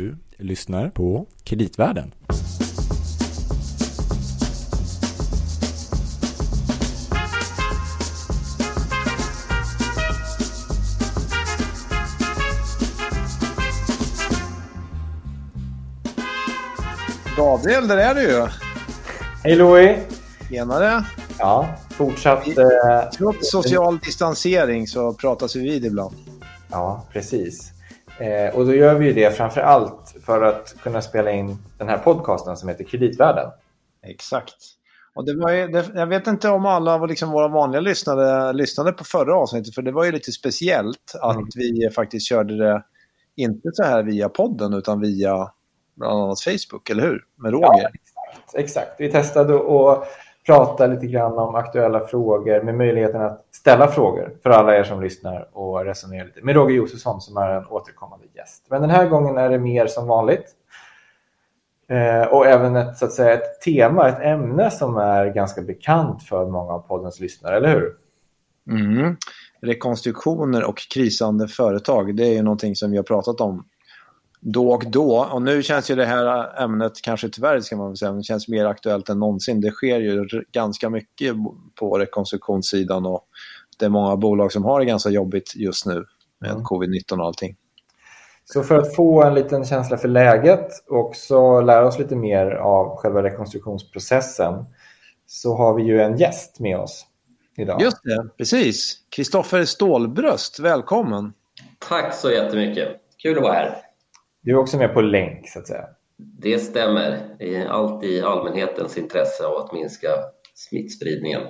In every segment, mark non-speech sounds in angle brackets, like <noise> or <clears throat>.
Du lyssnar på Kreditvärlden. Gabriel, där är du ju. Hej Louie! Tjenare. Ja, fortsatt... Eh, Trots social distansering så pratas vi vid ibland. ja, precis. Eh, och då gör vi ju det framför allt för att kunna spela in den här podcasten som heter Kreditvärlden. Exakt. Och det var ju, det, jag vet inte om alla var liksom våra vanliga lyssnare lyssnade på förra avsnittet, för det var ju lite speciellt att Mm. vi faktiskt körde det inte så här via podden, utan via bland annat Facebook, eller hur? Med Roger. exakt. exakt. Vi testade att prata lite grann om aktuella frågor med möjligheten att ställa frågor för alla er som lyssnar och resonera lite med Roger Josefsson som är en återkommande gäst. Men den här gången är det mer som vanligt. Eh, och även ett, så att säga, ett tema, ett ämne som är ganska bekant för många av poddens lyssnare, eller hur? Mm. Rekonstruktioner och krisande företag, det är ju någonting som vi har pratat om då och då. Och nu känns ju det här ämnet, kanske tyvärr ska man säga, men känns mer aktuellt än någonsin. Det sker ju ganska mycket på rekonstruktionssidan och det är många bolag som har det ganska jobbigt just nu med Mm. covid-19 och allting. Så för att få en liten känsla för läget och också lära oss lite mer av själva rekonstruktionsprocessen så har vi ju en gäst med oss idag. Just det, precis. Kristoffer Stålbröst, välkommen. Tack så jättemycket. Kul att vara här. Du är också med på länk så att säga. Det stämmer. Allt i allmänhetens intresse av att minska smittspridningen.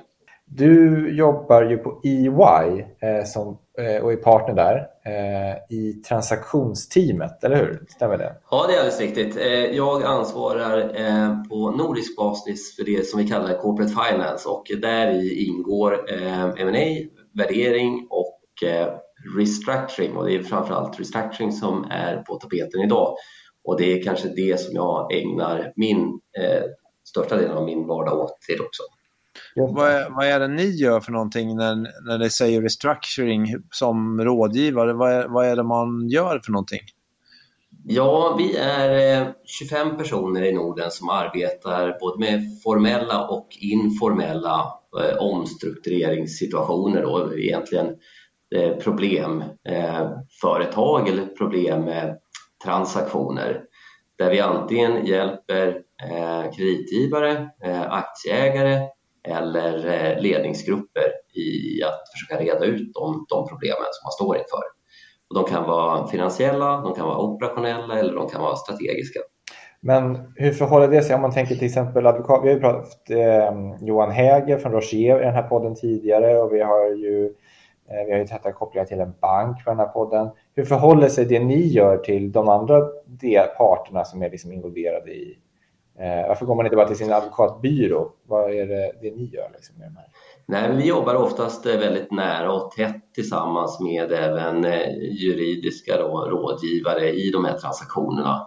Du jobbar ju på EY eh, som, eh, och är partner där eh, i transaktionsteamet, eller hur? Stämmer det? Ja, det är alldeles riktigt. Eh, Jag ansvarar eh, på nordisk basis för det som vi kallar corporate finance och där i ingår eh, M&A, värdering och eh, restructuring och det är framförallt restructuring som är på tapeten idag och det är kanske det som jag ägnar min eh, största delen av min vardag åt till också. Vad är, vad är det ni gör för någonting när, när det säger restructuring som rådgivare? Vad är, vad är det man gör för någonting? Ja, vi är eh, 25 personer i Norden som arbetar både med formella och informella eh, omstruktureringssituationer och egentligen eh, Eh, problemföretag eh, eller problemtransaktioner där vi antingen hjälper eh, kreditgivare, aktieägare eller ledningsgrupper i att försöka reda ut de, de problemen som man står inför. Och de kan vara finansiella, de kan vara operationella eller de kan vara strategiska. Men hur förhåller det sig om man tänker till exempel advokat? Vi har ju pratat eh, Johan Häger från Rocher i den här podden tidigare och vi har ju eh, Eh, vi har ju täta kopplingar till en bank för den här podden. Hur förhåller sig det ni gör till de andra del, parterna som är liksom involverade i eh, varför går man inte bara till sin advokatbyrå? Vad är det, det ni gör? Liksom, med de här? Nej, vi jobbar oftast eh, väldigt nära och tätt tillsammans med även eh, juridiska då, rådgivare i de här transaktionerna.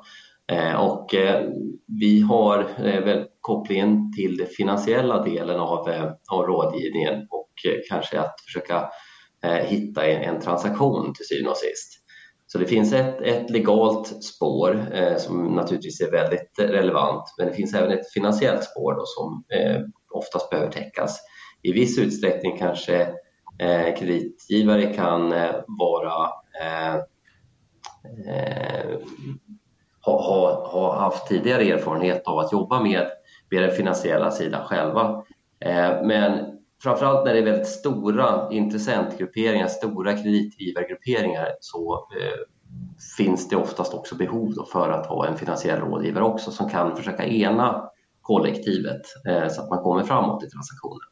Eh, Och eh, vi har eh, väl kopplingen till den finansiella delen av, eh, av rådgivningen och eh, kanske att försöka Eh, hitta en, en transaktion till syvende och sist. Så det finns ett, ett legalt spår eh, som naturligtvis är väldigt relevant men det finns även ett finansiellt spår då, som eh, oftast behöver täckas. I viss utsträckning kanske eh, kreditgivare kan eh, vara eh, eh ha, ha, ha haft tidigare erfarenhet av att jobba med, med den finansiella sidan själva. Eh, men framförallt när det är väldigt stora intressentgrupperingar, stora kreditgivargrupperingar så eh, finns det oftast också behov då för att ha en finansiell rådgivare också som kan försöka ena kollektivet eh, så att man kommer framåt i transaktionen.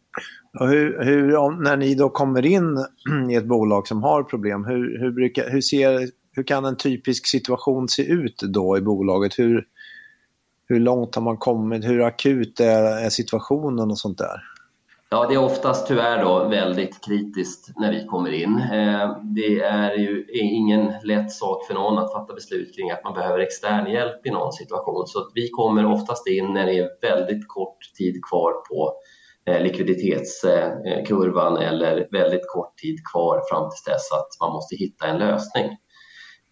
Och hur, hur, om, när ni då kommer in <clears throat> i ett bolag som har problem, hur, hur, brukar, hur, ser, hur kan en typisk situation se ut då i bolaget? Hur, hur långt har man kommit? Hur akut är, är situationen och sånt där? Ja, det är oftast tyvärr då väldigt kritiskt när vi kommer in. Eh, det är ju ingen lätt sak för någon att fatta beslut kring att man behöver extern hjälp i någon situation. Så att vi kommer oftast in när det är väldigt kort tid kvar på eh, likviditetskurvan eller väldigt kort tid kvar fram till dess att man måste hitta en lösning.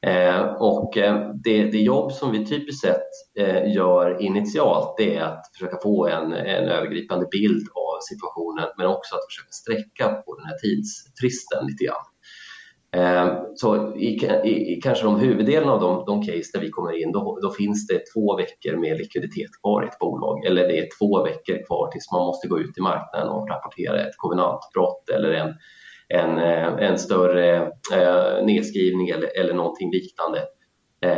Eh, och det, det, jobb som vi typiskt sett gör initialt det är att försöka få en, en övergripande bild av situationen men också att försöka sträcka på den här tidsfristen lite grann. Eh, så i, i, i, kanske de huvuddelen av de, de case där vi kommer in, då, då, finns det två veckor med likviditet kvar i ett bolag eller det är två veckor kvar tills man måste gå ut i marknaden och rapportera ett kovenantbrott eller en en, eh, en större eh, nedskrivning eller, eller någonting liknande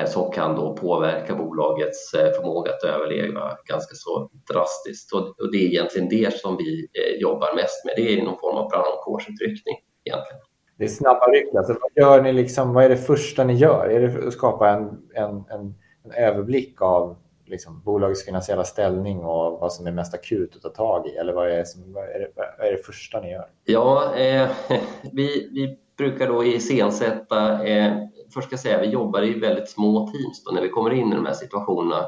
som kan då påverka bolagets förmåga att överleva ganska så drastiskt. Och, det är egentligen det som vi jobbar mest med. Det är någon form av brandkårsutryckning egentligen. Det är snabba ryck. Alltså, vad, gör ni liksom, vad är det första ni gör? Är det att skapa en, en, en, en överblick av liksom, bolagets finansiella ställning och vad som är mest akut att ta tag i? Eller vad är, som, vad är, det, vad är det första ni gör? Ja, eh, <laughs> vi, vi brukar då iscensätta, eh, först ska jag säga vi jobbar i väldigt små teams då när vi kommer in i de här situationerna.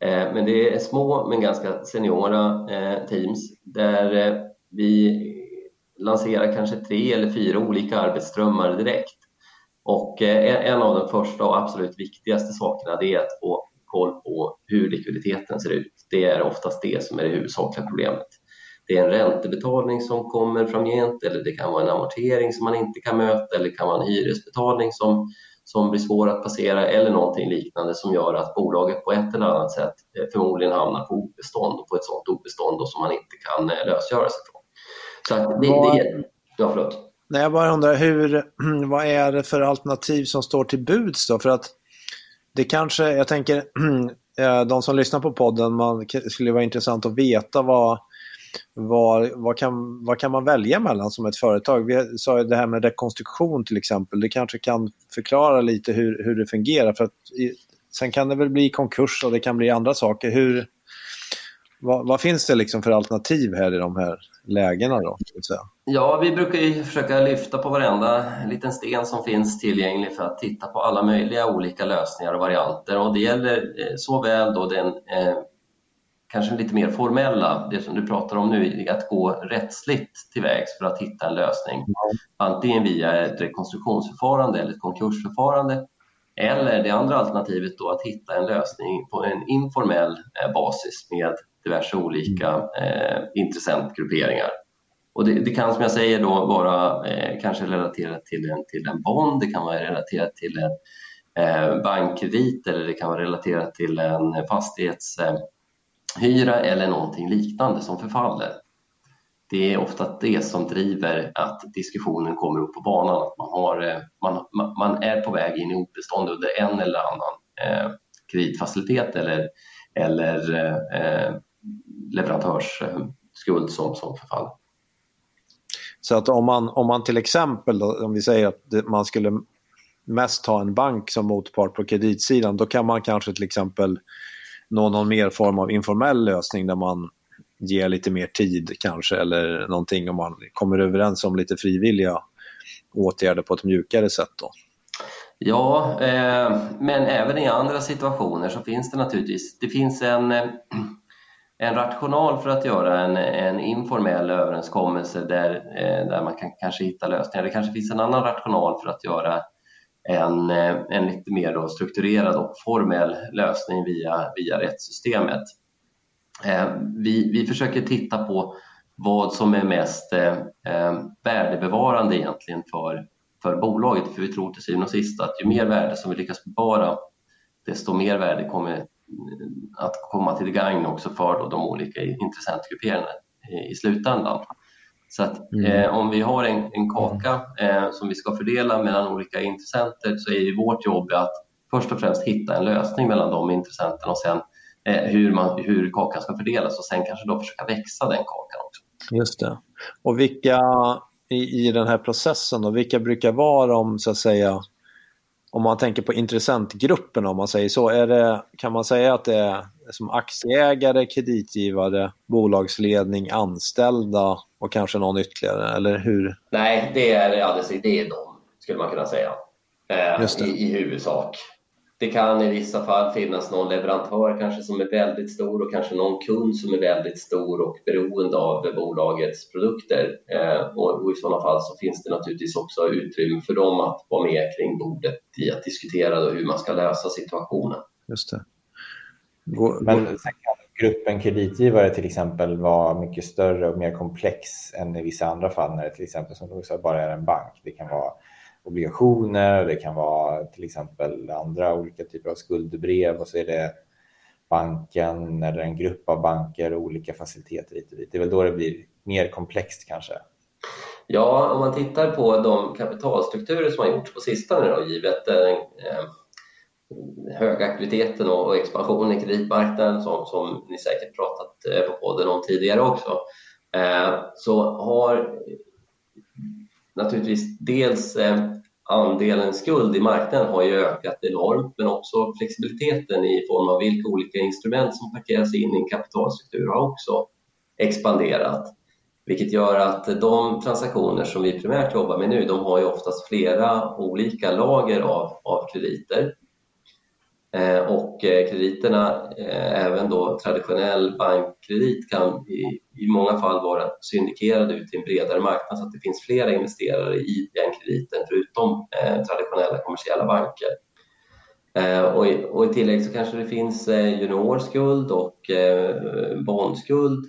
Eh, men det är små men ganska seniora eh, teams där eh, vi lanserar kanske tre eller fyra olika arbetsströmmar direkt. Och en av de första och absolut viktigaste sakerna det är att få koll på hur likviditeten ser ut. Det är oftast det som är det huvudsakliga problemet. Det är en räntebetalning som kommer framgent eller det kan vara en amortering som man inte kan möta eller det kan vara en hyresbetalning som, som blir svår att passera eller någonting liknande som gör att bolaget på ett eller annat sätt eh, förmodligen hamnar på obestånd och på ett sådant obestånd som man inte kan eh, lösgöra sig från. Så det, det, ja, förlåt. Nej, jag bara undrar, hur, <clears throat> vad är det för alternativ som står till buds då? För att det kanske, jag tänker, <clears throat> eh, de som lyssnar på podden, man skulle vara intressant att veta vad, vad, vad, kan, vad kan man välja mellan som ett företag? Vi sa ju det här med rekonstruktion till exempel. Det kanske kan förklara lite hur, hur det fungerar. För att, sen kan det väl bli konkurs och det kan bli andra saker. Hur, vad, vad, finns det liksom för alternativ här i de här lägena då? Ja, vi brukar ju försöka lyfta på varenda liten sten som finns tillgänglig för att titta på alla möjliga olika lösningar och varianter och det gäller eh, såväl då den eh, kanske lite mer formella, det som du pratar om nu, att gå rättsligt tillvägs för att hitta en lösning. Mm. Antingen via ett rekonstruktionsförfarande eller ett konkursförfarande eller det andra alternativet då att hitta en lösning på en informell eh, basis med diverse olika eh, intressentgrupperingar. Och det, det, kan som jag säger då vara eh, kanske relaterat till en, till en bond, det kan vara relaterat till en eh, bankkredit eller det kan vara relaterat till en hyra eller någonting liknande som förfaller. Det är ofta det som driver att diskussionen kommer upp på banan, att man, har, eh, man, man är på väg in i obestånd under en eller annan eh, kreditfacilitet eller, eller eh, leverantörsskuld eh, som, som förfaller. Så att om man, om man till exempel, då, om vi säger att man skulle mest ha en bank som motpart på kreditsidan, då kan man kanske till exempel nå någon mer form av informell lösning där man ger lite mer tid kanske eller någonting om man kommer överens om lite frivilliga åtgärder på ett mjukare sätt. Då. Ja, eh, men även i andra situationer så finns det naturligtvis, det finns en eh, en rational för att göra en, en informell överenskommelse där, eh, där man kan kanske hitta lösningar. Det kanske finns en annan rational för att göra en, eh, en lite mer strukturerad och formell lösning via, via rättssystemet. Eh, vi, vi försöker titta på vad som är mest eh, eh, värdebevarande egentligen för, för bolaget, för vi tror till syvende och sist att ju mer värde som vi lyckas bevara, desto mer värde kommer att komma till gagn också för de olika intressentgrupperingarna i slutändan. Så att mm. eh, om vi har en, en kaka eh, som vi ska fördela mellan olika intressenter så är ju vårt jobb att först och främst hitta en lösning mellan de intressenterna och sen eh, hur, man, hur kakan ska fördelas och sen kanske då försöka växa den kakan också. Just det. Och vilka i, i den här processen då, vilka brukar vara de så att säga om man tänker på intressentgruppen om man säger så, är det, kan man säga att det är som aktieägare, kreditgivare, bolagsledning, anställda och kanske någon ytterligare, eller hur? Nej, det är alldeles det är de, skulle man kunna säga, eh, i, i huvudsak. Det kan i vissa fall finnas någon leverantör kanske som är väldigt stor och kanske någon kund som är väldigt stor och beroende av bolagets produkter. Eh, och I sådana fall så finns det naturligtvis också utrymme för dem att vara med kring bordet i att diskutera hur man ska lösa situationen. Just det. Går, Men gruppen kreditgivare till exempel vara mycket större och mer komplex än i vissa andra fall när det till exempel som du sa bara är en bank. Det kan vara obligationer, det kan vara till exempel andra olika typer av skuldbrev och så är det banken eller en grupp av banker och olika faciliteter hit och dit. Det är väl då det blir mer komplext kanske? Ja, om man tittar på de kapitalstrukturer som har gjorts på sistone då, givet eh, höga aktiviteten och expansionen i kreditmarknaden som, som ni säkert pratat eh, på podden om tidigare också, eh, så har naturligtvis dels eh, andelen skuld i marknaden har ju ökat enormt men också flexibiliteten i form av vilka olika instrument som parkeras in i en kapitalstruktur har också expanderat. Vilket gör att de transaktioner som vi primärt jobbar med nu, de har ju oftast flera olika lager av, av krediter. Eh, och eh, krediterna, eh, även då traditionell bankkredit, kan i, i många fall vara syndikerade ut till en bredare marknad så att det finns flera investerare i den krediten förutom traditionella kommersiella banker. Och i, och i tillägg så kanske det finns juniorskuld och bondskuld.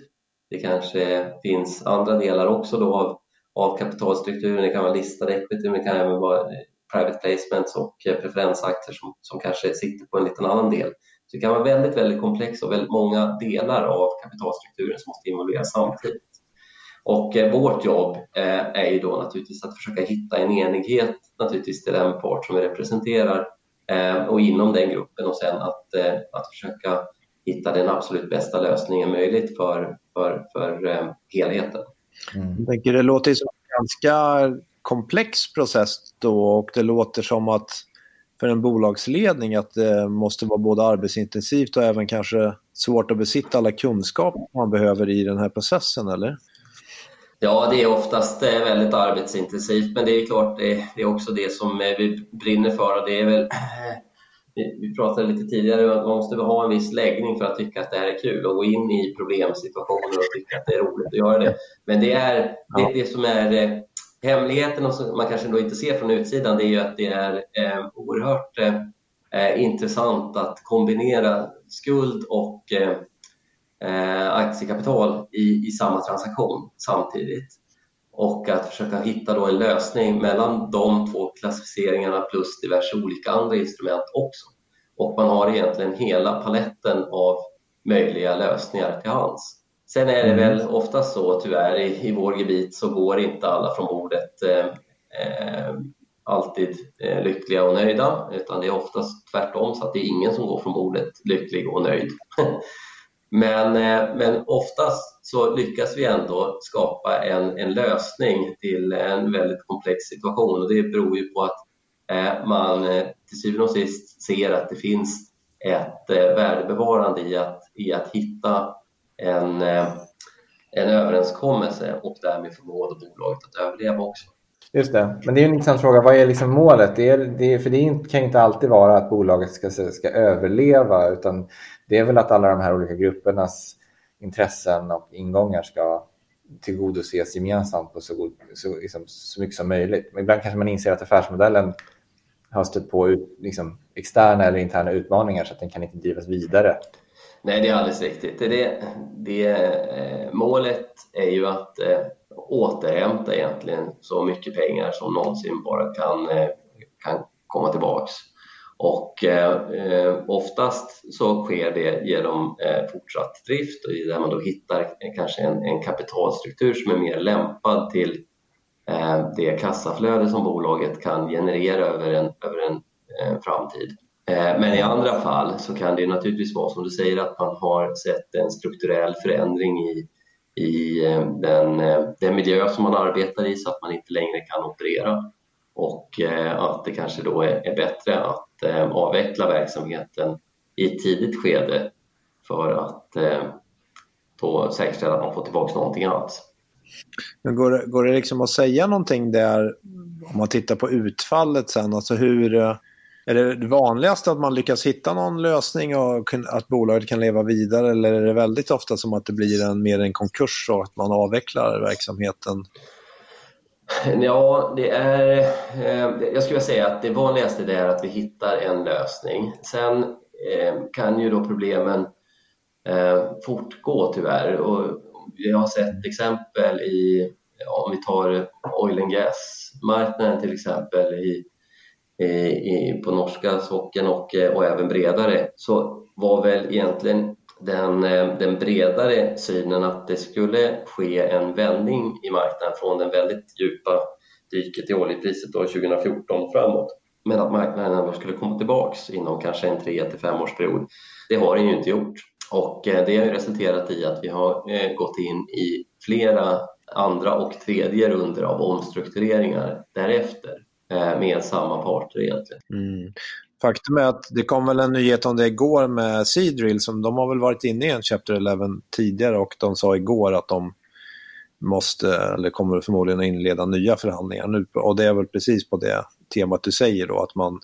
Det kanske finns andra delar också då av, av kapitalstrukturen. Det kan vara listad equity, men det kan även vara private placements och eh, preferensaktier som, som kanske sitter på en liten annan del. Så det kan vara väldigt, väldigt komplext och väldigt många delar av kapitalstrukturen som måste involveras samtidigt. Och eh, vårt jobb eh, är ju då naturligtvis att försöka hitta en enighet naturligtvis till den part som vi representerar eh, och inom den gruppen och sen att, att försöka hitta den absolut bästa lösningen möjligt för, för, för helheten. Mm. Jag tänker, det låter som ganska komplex process då och det låter som att för en bolagsledning att det måste vara både arbetsintensivt och även kanske svårt att besitta alla kunskaper man behöver i den här processen, eller? Ja, det är oftast eh, väldigt arbetsintensivt, men det är klart det är också det som eh, vi brinner för och det är väl <clears throat> vi pratade lite tidigare om att man måste ha en viss läggning för att tycka att det här är kul och gå in i problemsituationer och tycka att det är roligt att göra det. Men det är det, det som är eh, hemligheten som man kanske då inte ser från utsidan det är ju att det är eh, oerhört eh, intressant att kombinera skuld och eh, eh, aktiekapital i, i samma transaktion samtidigt och att försöka hitta då en lösning mellan de två klassificeringarna plus diverse olika andra instrument också. Och man har egentligen hela paletten av möjliga lösningar till hands. Sen är det mm. väl oftast så tyvärr i, i vår gebit så går inte alla från bordet eh, eh, alltid eh, lyckliga och nöjda utan det är oftast tvärtom så att det är ingen som går från bordet lycklig och nöjd. <laughs> men, eh, men oftast så lyckas vi ändå skapa en, en lösning till en väldigt komplex situation och det beror ju på att man till syvende och sist ser att det finns ett värdebevarande i att, i att hitta en, eh, en överenskommelse och därmed förmå bolaget att överleva också. Just det, men det är en intressant fråga. Vad är liksom målet? Det är, det är, för det kan inte alltid vara att bolaget ska, ska överleva utan det är väl att alla de här olika gruppernas intressen och ingångar ska tillgodoses gemensamt på så, god, så, liksom, så mycket som möjligt. Men ibland kanske man inser att affärsmodellen har stött på ut, liksom, externa eller interna utmaningar så att den kan inte drivas vidare. Nej, det är alldeles riktigt. Det, det, eh, målet är ju att eh, återhämta egentligen så mycket pengar som någonsin bara kan, eh, kan komma tillbaks. Och eh, oftast så sker det genom eh, fortsatt drift där man då hittar kanske en, en kapitalstruktur som är mer lämpad till eh, det kassaflöde som bolaget kan generera över en, över en eh, framtid. Eh, men i andra fall så kan det naturligtvis vara som du säger att man har sett en strukturell förändring i, i eh, den, eh, den miljö som man arbetar i så att man inte längre kan operera och att det kanske då är, bättre att avveckla verksamheten i ett tidigt skede för att då säkerställa att man får tillbaka någonting alls. Men går, det, går det liksom att säga någonting där om man tittar på utfallet sen, alltså hur är det vanligast att man lyckas hitta någon lösning och att bolaget kan leva vidare eller är det väldigt ofta som att det blir en, mer en konkurs och att man avvecklar verksamheten? Ja, det är, eh, jag skulle säga att det vanligaste är att vi hittar en lösning. Sen eh, kan ju då problemen eh, fortgå tyvärr och vi har sett exempel i, ja, om vi tar oil and gas-marknaden till exempel i, i, på norska socken och, eh, och även bredare så var väl egentligen den, eh, den bredare synen att det skulle ske en vändning i marknaden från den väldigt djupa dyket i oljepriset då 2014 framåt. Men att marknaden ändå skulle komma tillbaks inom kanske en tre till femårsperiod. Det har den ju inte gjort. Och eh, det har resulterat i att vi har gått in i flera andra och tredje runder av omstruktureringar därefter Eh, med samma parter egentligen. Mm. Faktum är att det kom väl en nyhet om det igår med Seadrill som de har väl varit inne i en Chapter 11 tidigare och de sa igår att de måste, eller kommer förmodligen att inleda nya förhandlingar nu. Och det är väl precis på det temat du säger då, att man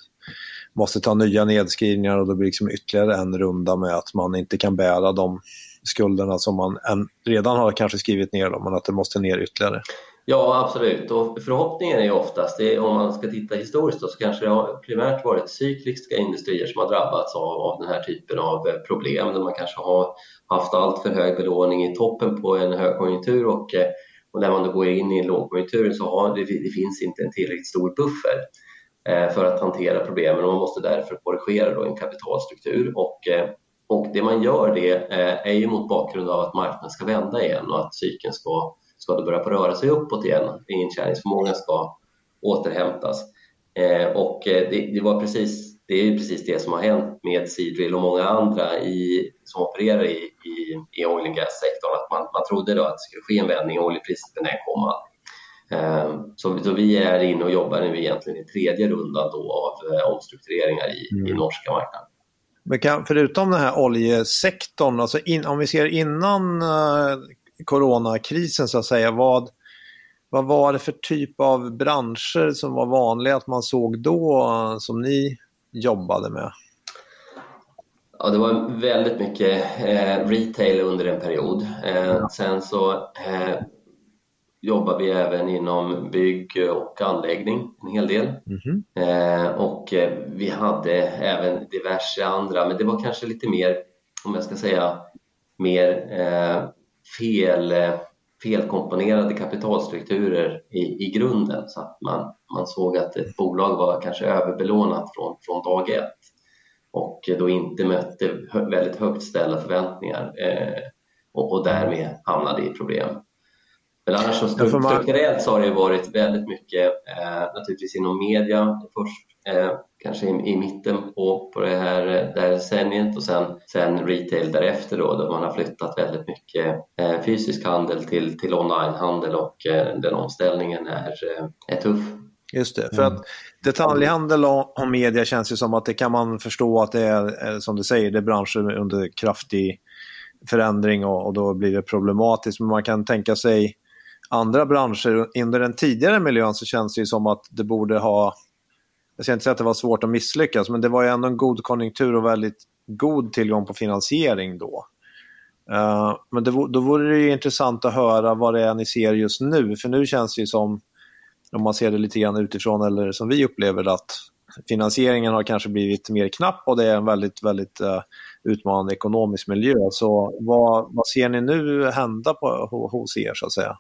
måste ta nya nedskrivningar och då blir det liksom ytterligare en runda med att man inte kan bära de skulderna som man redan har kanske skrivit ner, dem, men att det måste ner ytterligare. Ja, absolut. Och förhoppningen är ju oftast, det, om man ska titta historiskt, då, så kanske det har primärt varit cykliska industrier som har drabbats av, av den här typen av eh, problem, där man kanske har haft allt för hög belåning i toppen på en högkonjunktur och, eh, och när man då går in i en lågkonjunktur så har det, det finns inte en tillräckligt stor buffer eh, för att hantera problemen och man måste därför korrigera då en kapitalstruktur. Och, eh, och det man gör det är ju mot bakgrund av att marknaden ska vända igen och att cykeln ska ska det börja röra sig uppåt igen. Intjäningsförmågan ska återhämtas. Eh, och eh, det, det, var precis, det är precis det som har hänt med Seadrill och många andra i, som opererar i, i, i oil and gas-sektorn. Att man, man trodde då att det skulle ske en vändning i oljepriset, men den kom aldrig. Eh, så, så, vi är inne och jobbar nu egentligen i tredje rundan då av eh, omstruktureringar i, mm. i norska marknaden. Men kan, förutom den här oljesektorn, alltså in, om vi ser innan coronakrisen så att säga. Vad, vad var det för typ av branscher som var vanliga att man såg då som ni jobbade med? Ja, det var väldigt mycket eh, retail under en period. Eh, sen så eh, jobbar vi även inom bygg och anläggning en hel del. Mm -hmm. och eh, vi hade även diverse andra, men det var kanske lite mer, om jag ska säga, mer eh, fel, eh, felkomponerade kapitalstrukturer i, i grunden så att man, man såg att ett bolag var kanske överbelånat från, från dag ett och då inte mötte väldigt högt ställda förväntningar eh, och, och därmed hamnade i problem. Men annars så strukturellt så har det varit väldigt mycket eh, naturligtvis inom media först, kanske i, i, mitten på, på det här, det här decenniet och sen, sen retail därefter då, då man har flyttat väldigt mycket eh, fysisk handel till, till onlinehandel och eh, den omställningen är, eh, är tuff. Just det, för mm. att detaljhandel och, och media känns ju som att det kan man förstå att det är, som du säger, det är branscher under kraftig förändring och, och då blir det problematiskt. Men man kan tänka sig andra branscher. Under den tidigare miljön så känns det ju som att det borde ha, jag ska inte säga att det var svårt att misslyckas, men det var ju ändå en god konjunktur och väldigt god tillgång på finansiering då. Uh, men det, då vore det ju intressant att höra vad det är ni ser just nu, för nu känns det ju som, om man ser det lite grann utifrån eller som vi upplever det, att finansieringen har kanske blivit mer knapp och det är en väldigt, väldigt uh, utmanande ekonomisk miljö. Så vad, vad ser ni nu hända på, hos er så att säga?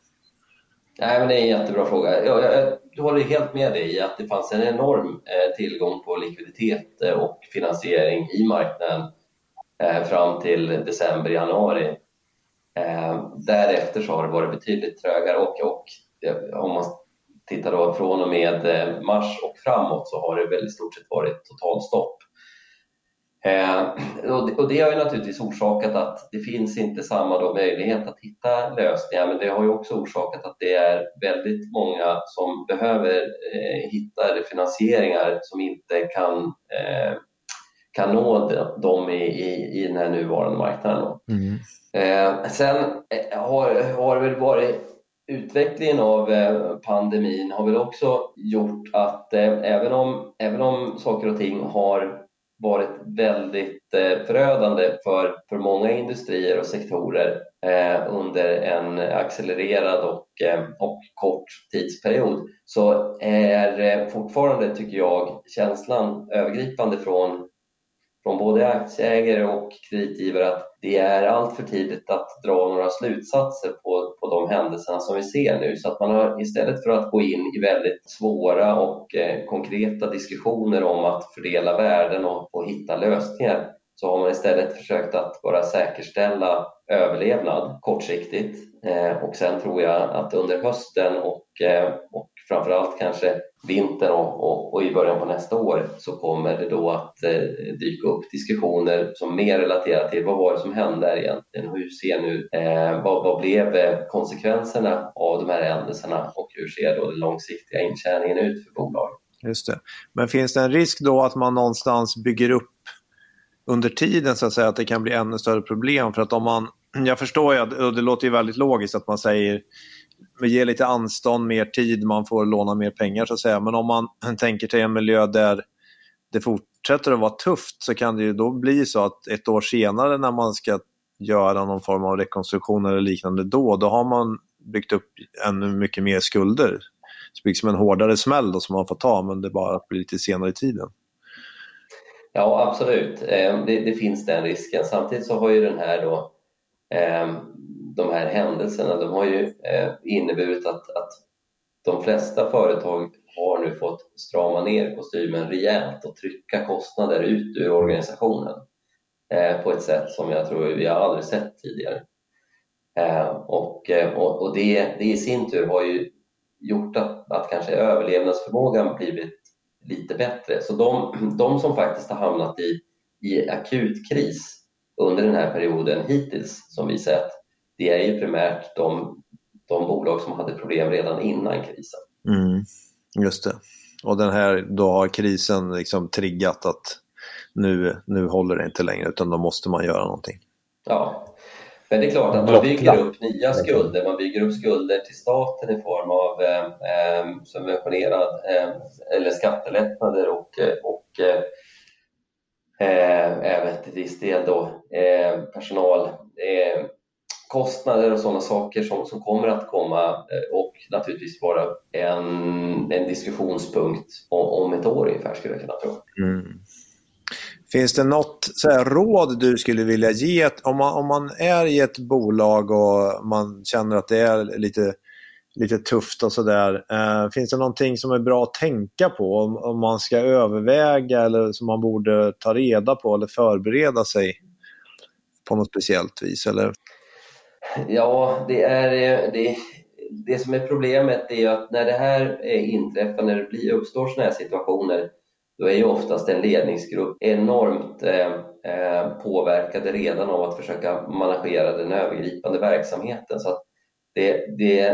Nej, men det är en jättebra fråga. Jag, jag, jag håller helt med dig i att det fanns en enorm eh, tillgång på likviditet eh, och finansiering i marknaden eh, fram till december, januari. Eh, därefter så har det varit betydligt trögare och, och eh, om man tittar då från och med eh, mars och framåt så har det väl i stort sett varit totalstopp. Eh, och det har ju naturligtvis orsakat att det finns inte samma möjlighet att hitta lösningar men det har ju också orsakat att det är väldigt många som behöver eh, hitta finansieringar som inte kan, eh, kan nå dem i, i, i den här nuvarande marknaden. Mm. sen har, har det väl varit utvecklingen av eh, pandemin har väl också gjort att eh, även om, även om saker och ting har varit väldigt eh, förödande för, för många industrier och sektorer eh, under en accelererad och, eh, och kort tidsperiod. Så är fortfarande, tycker jag, känslan övergripande från från både aktieägare och kreditgivare att det är allt för tidigt att dra några slutsatser på, på de händelserna som vi ser nu. Så att man har istället för att gå in i väldigt svåra och eh, konkreta diskussioner om att fördela värden och, och hitta lösningar så har man istället försökt att bara säkerställa överlevnad kortsiktigt. Eh, och sen tror jag att under hösten och, eh, och framförallt kanske vintern och, och, och, i början på nästa år så kommer det då att eh, dyka upp diskussioner som mer relaterar till vad var det som hände här egentligen? Hur ser nu, eh, vad, vad blev eh, konsekvenserna av de här händelserna och hur ser då den långsiktiga intjäningen ut för bolaget? Just det. Men finns det en risk då att man någonstans bygger upp under tiden så att säga att det kan bli ännu större problem? För att om man, <clears throat> jag förstår ju, och det låter ju väldigt logiskt att man säger ge lite anstånd, mer tid, man får låna mer pengar så att säga. Men om man <clears throat> tänker sig en miljö där det fortsätter att vara tufft så kan det ju då bli så att ett år senare när man ska göra någon form av rekonstruktion eller liknande då, då har man byggt upp ännu mycket mer skulder. Det blir som en hårdare smäll då som man får ta men det bara blir lite senare i tiden. Ja absolut, ehm, det, det finns den risken. Samtidigt så har ju den här då ehm, de här händelserna de har ju eh, inneburit att, att de flesta företag har nu fått strama ner kostymen rejält och trycka kostnader ut ur organisationen eh, på ett sätt som jag tror vi har aldrig sett tidigare. Eh, och, och, och det, det i sin tur har ju gjort att, att kanske överlevnadsförmågan blivit lite bättre. Så de, de som faktiskt har hamnat i, i akut kris under den här perioden hittills som vi sett, det är ju primärt de, de bolag som hade problem redan innan krisen. Mm, just det. Och den här, då har krisen liksom triggat att nu, nu håller det inte längre utan då måste man göra någonting. Ja, men det är klart att man bygger upp nya skulder. Man bygger upp skulder till staten i form av eh, eh subventionerad eh, eller skattelättnader och, eh, och eh, eh, även till viss del då eh, personal kostnader och sådana saker som, som kommer att komma eh, och naturligtvis vara en, en diskussionspunkt om, om ett år ungefär skulle jag kunna tro. Mm. Finns det något så här, råd du skulle vilja ge? Om man, om man är i ett bolag och man känner att det är lite, lite tufft och sådär. Eh, finns det någonting som är bra att tänka på om, om man ska överväga eller som man borde ta reda på eller förbereda sig på något speciellt vis? Eller? Ja, det är eh, det, det som är problemet är att när det här eh, inträffar, när det blir, uppstår sådana här situationer, då är ju oftast en ledningsgrupp enormt eh, eh påverkade redan av att försöka managera den övergripande verksamheten. Så att det, det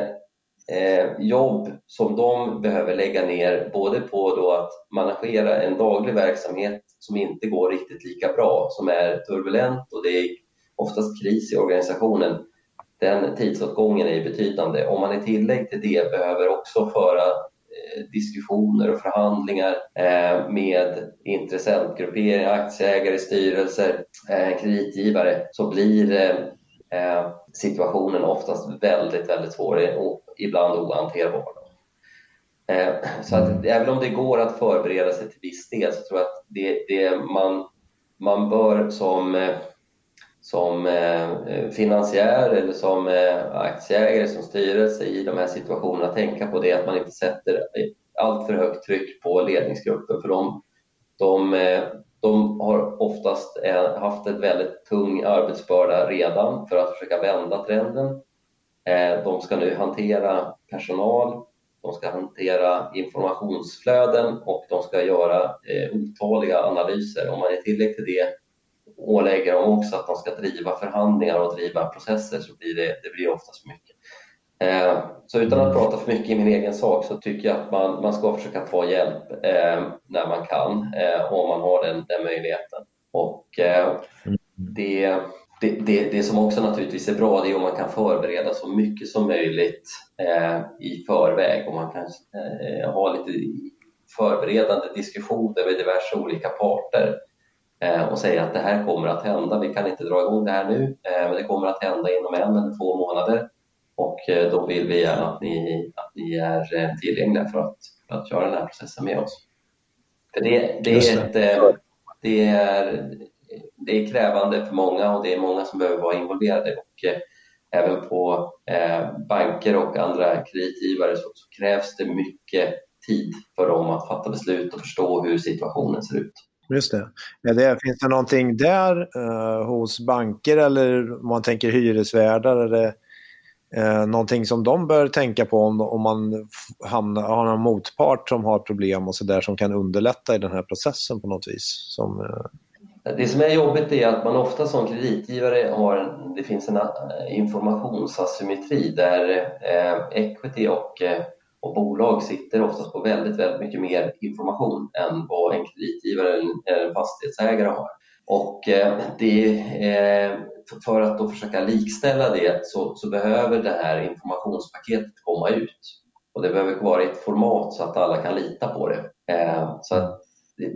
eh, jobb som de behöver lägga ner både på då att managera en daglig verksamhet som inte går riktigt lika bra, som är turbulent och det är oftast kris i organisationen den tidsåtgången är betydande. Om man i tillägg till det behöver också föra eh, diskussioner och förhandlingar eh, med intressentgrupperingar, aktieägare, styrelser, eh, kreditgivare så blir situationen oftast väldigt, väldigt svår och ibland ohanterbar. Så att även om det går att förbereda sig till viss del så tror jag att det, det man, man bör som som eh, eh, finansiär eller som eh, aktieägare, som styrelse i de här situationerna tänka på det att man inte sätter allt för högt tryck på ledningsgruppen för de, de, eh, de har oftast eh, haft en väldigt tung arbetsbörda redan för att försöka vända trenden. De ska nu hantera personal, de ska hantera informationsflöden och de ska göra otaliga analyser. Om man är tillräckligt till det ålägger dem också att de ska driva förhandlingar och driva processer så blir det, det blir oftast för mycket. Eh, så utan att prata för mycket i min egen sak så tycker jag att man, man ska försöka ta hjälp eh, när man kan, eh, om man har den, den möjligheten. Och eh, det, det, det, det, som också naturligtvis är bra det är om man kan förbereda så mycket som möjligt eh, i förväg och man kan eh, ha lite förberedande diskussioner med diverse olika parter och säga att det här kommer att hända. Vi kan inte dra igång det här nu, eh, men det kommer att hända inom en eller två månader och eh, då vill vi gärna att ni, att ni är eh, tillgängliga för att, för att köra den här processen med oss. För det, det, är ett, det, är, det är krävande för många och det är många som behöver vara involverade. Och, även på banker och andra kreditgivare så krävs det mycket tid för dem att fatta beslut och förstå hur situationen ser ut. Just det. Det finns det någonting där eh, hos banker eller om man tänker hyresvärdar? Eller, eh, någonting som de bör tänka på om, om man hamnar, har någon motpart som har problem och så där som kan underlätta i den här processen på något vis? Som, eh... Det som är jobbigt är att man ofta som kreditgivare har, det finns en eh, informationsasymmetri där eh, equity och eh, och bolag sitter oftast på väldigt, väldigt mycket mer information än vad en kreditgivare eller en fastighetsägare har. Och eh, det, eh, för att då försöka likställa det så, så, behöver det här informationspaketet komma ut. Och det behöver vara i ett format så att alla kan lita på det. Eh, så att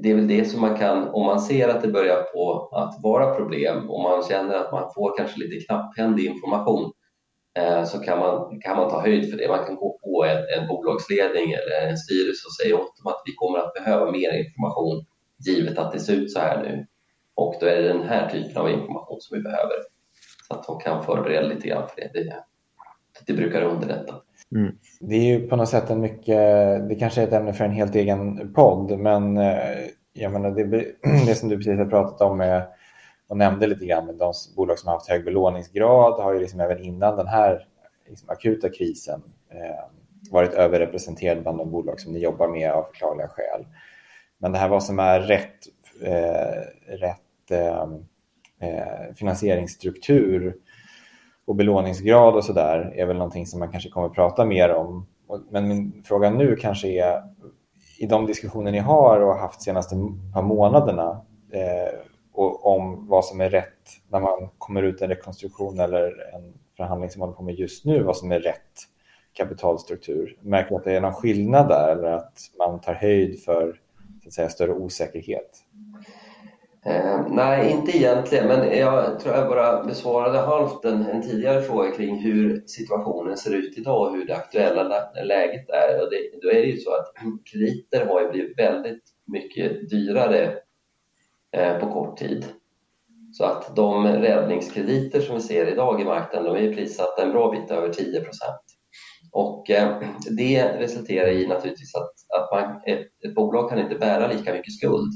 det är väl det som man kan, om man ser att det börjar på att vara problem och man känner att man får kanske lite knapphändig information Eh, så kan man, kan man ta höjd för det. Man kan gå på en, en bolagsledning eller en styrelse och säga åt dem att vi kommer att behöva mer information givet att det ser ut så här nu. Och då är det den här typen av information som vi behöver. Så att de kan förbereda lite grann för det. Det, det brukar underlätta. Mm. Det är ju på något sätt en mycket, det kanske är ett ämne för en helt egen podd, men eh, jag menar det, <clears throat> det som du precis har pratat om är och nämnde lite grann men de bolag som har haft hög belåningsgrad har ju liksom även innan den här liksom akuta krisen eh, varit överrepresenterade bland de bolag som ni jobbar med av förklarliga skäl. Men det här vad som är rätt, eh, rätt eh, eh, finansieringsstruktur och belåningsgrad och sådär är väl någonting som man kanske kommer att prata mer om. Men min fråga nu kanske är i de diskussioner ni har och haft de senaste par månaderna eh, och om vad som är rätt när man kommer ut en rekonstruktion eller en förhandling som man håller på med just nu, vad som är rätt kapitalstruktur. Märker du att det är någon skillnad där eller att man tar höjd för så att säga, större osäkerhet? Eh, nej, inte egentligen, men jag tror jag bara besvarade halvt en, en, tidigare fråga kring hur situationen ser ut idag och hur det aktuella läget är. Och det, då är det ju så att krediter har ju blivit väldigt mycket dyrare på kort tid. Så att de räddningskrediter som vi ser idag i marknaden, de är prissatta en bra bit över 10 och eh, det resulterar i naturligtvis att, att man, ett, ett, bolag kan inte bära lika mycket skuld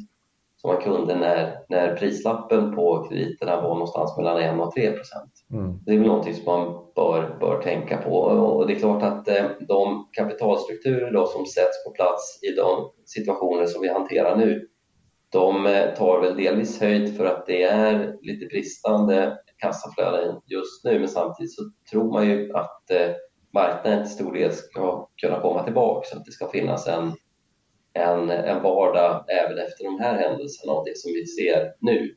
som man kunde när, när prislappen på krediterna var någonstans mellan 1 och 3 mm. Det är väl någonting som man bör, bör tänka på och det är klart att eh, de kapitalstrukturer då som sätts på plats i de situationer som vi hanterar nu de eh, tar väl delvis höjd för att det är lite bristande kassaflöden just nu men samtidigt så tror man ju att eh, marknaden till stor del ska kunna komma tillbaka så att det ska finnas en, en, en vardag även efter de här händelserna och det som vi ser nu.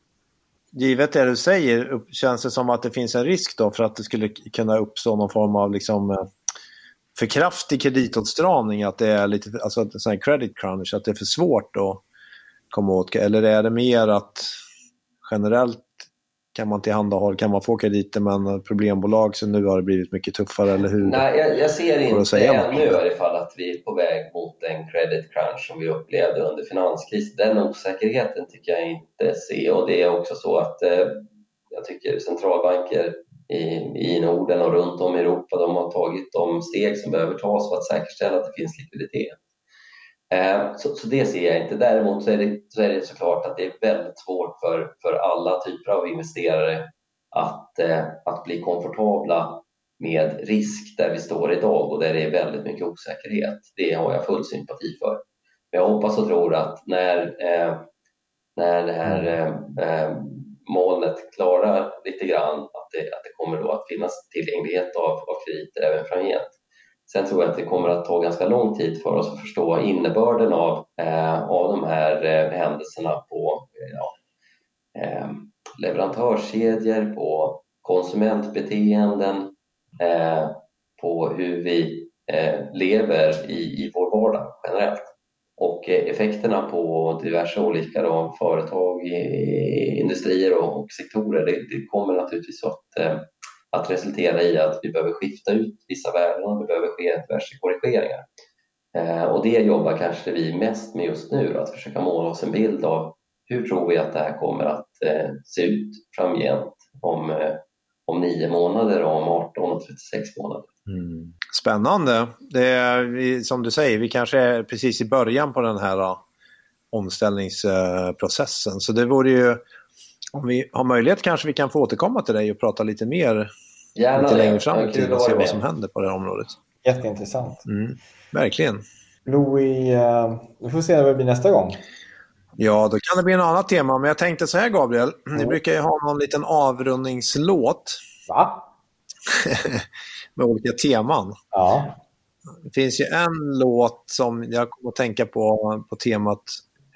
Givet det du säger, känns det som att det finns en risk då för att det skulle kunna uppstå någon form av liksom eh, för kraftig kreditåtstramning, att det är lite, alltså en credit crunch, att det är för svårt att komma åt? Eller är det mer att generellt kan man tillhandahålla, kan man få krediter men problembolag så nu har det blivit mycket tuffare eller hur? Nej, jag, jag ser inte ännu i alla fall att vi är på väg mot en credit crunch som vi upplevde under finanskrisen. Den osäkerheten tycker jag inte se och det är också så att eh, jag tycker centralbanker i, i Norden och runt om i Europa de har tagit de steg som behöver tas för att säkerställa att det finns likviditet. Eh, så, så, det ser jag inte. Däremot så är, det, så är det såklart att det är väldigt svårt för, för alla typer av investerare att, eh, att bli komfortabla med risk där vi står idag och där det är väldigt mycket osäkerhet. Det har jag full sympati för. Men jag hoppas och tror att när, eh, när det här eh, molnet klarar lite grann att det, att det kommer då att finnas tillgänglighet av, av krediter även framgent. Sen tror jag att det kommer att ta ganska lång tid för oss att förstå innebörden av, eh, av de här eh, händelserna på, eh, ja, eh, leverantörskedjor, på konsumentbeteenden, eh, på hur vi eh, lever i, i vår vardag generellt. Och eh, effekterna på diverse olika då, företag, industrier och, och sektorer, det, det, kommer naturligtvis att, eh, att resultera i att vi behöver skifta ut vissa värden och det behöver ske diverse korrigeringar. Eh, och det jobbar kanske vi mest med just nu, att försöka måla oss en bild av hur tror vi att det här kommer att eh, se ut framgent om, eh, om 9 månader, om 18 och 36 månader. Mm. Spännande. Det är, som du säger, vi kanske är precis i början på den här omställningsprocessen. Så det vore ju, om vi har möjlighet kanske vi kan få återkomma till dig och prata lite mer Gärna lite längre fram i tiden och se vad som händer på det här området. Jätteintressant. Mm, verkligen. Louis, uh, vi får se vad det blir nästa gång. Ja, då kan det bli en annat tema. Men jag tänkte så här, Gabriel. Mm. Ni brukar ju ha någon liten avrundningslåt. Va? <laughs> med olika teman. Ja. Det finns ju en låt som jag kommer att tänka på på temat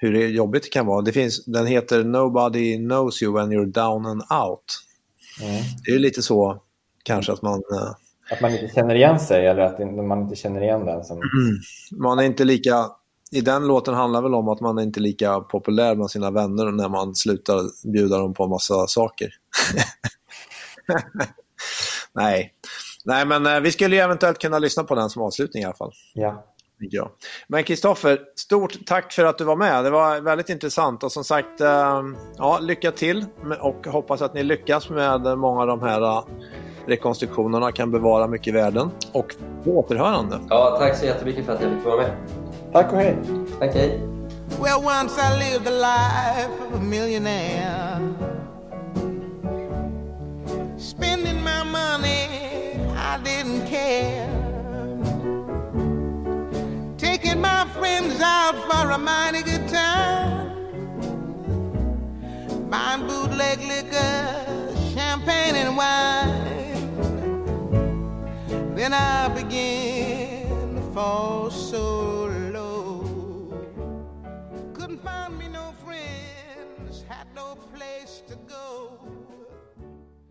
hur det jobbigt det kan vara. Det finns, den heter Nobody knows you when you're down and out. Mm. Det är lite så kanske att man... Eh, att man inte känner igen sig eller att man inte känner igen den som... Mm. <clears throat> Man är inte lika... I den låten handlar väl om att man är inte lika populär med sina vänner när man slutar bjuda dem på massa saker. <laughs> Nej, Nej, men eh, vi skulle ju eventuellt kunna lyssna på den som avslutning i alla fall. Ja. Ja. Men Kristoffer, stort tack för att du var med. Det var väldigt intressant och som sagt, eh, ja, lycka till och hoppas att ni lyckas med många av de här uh, rekonstruktionerna, kan bevara mycket värden och på återhörande. Ja, tack så jättemycket för att jag fick vara med. Tack och hej. Tack, hej. Well, once I lived the life of a millionaire Spending my money I didn't care. my friends out for a mighty good time. Buying bootleg liquor, champagne, and wine. Then I begin to fall so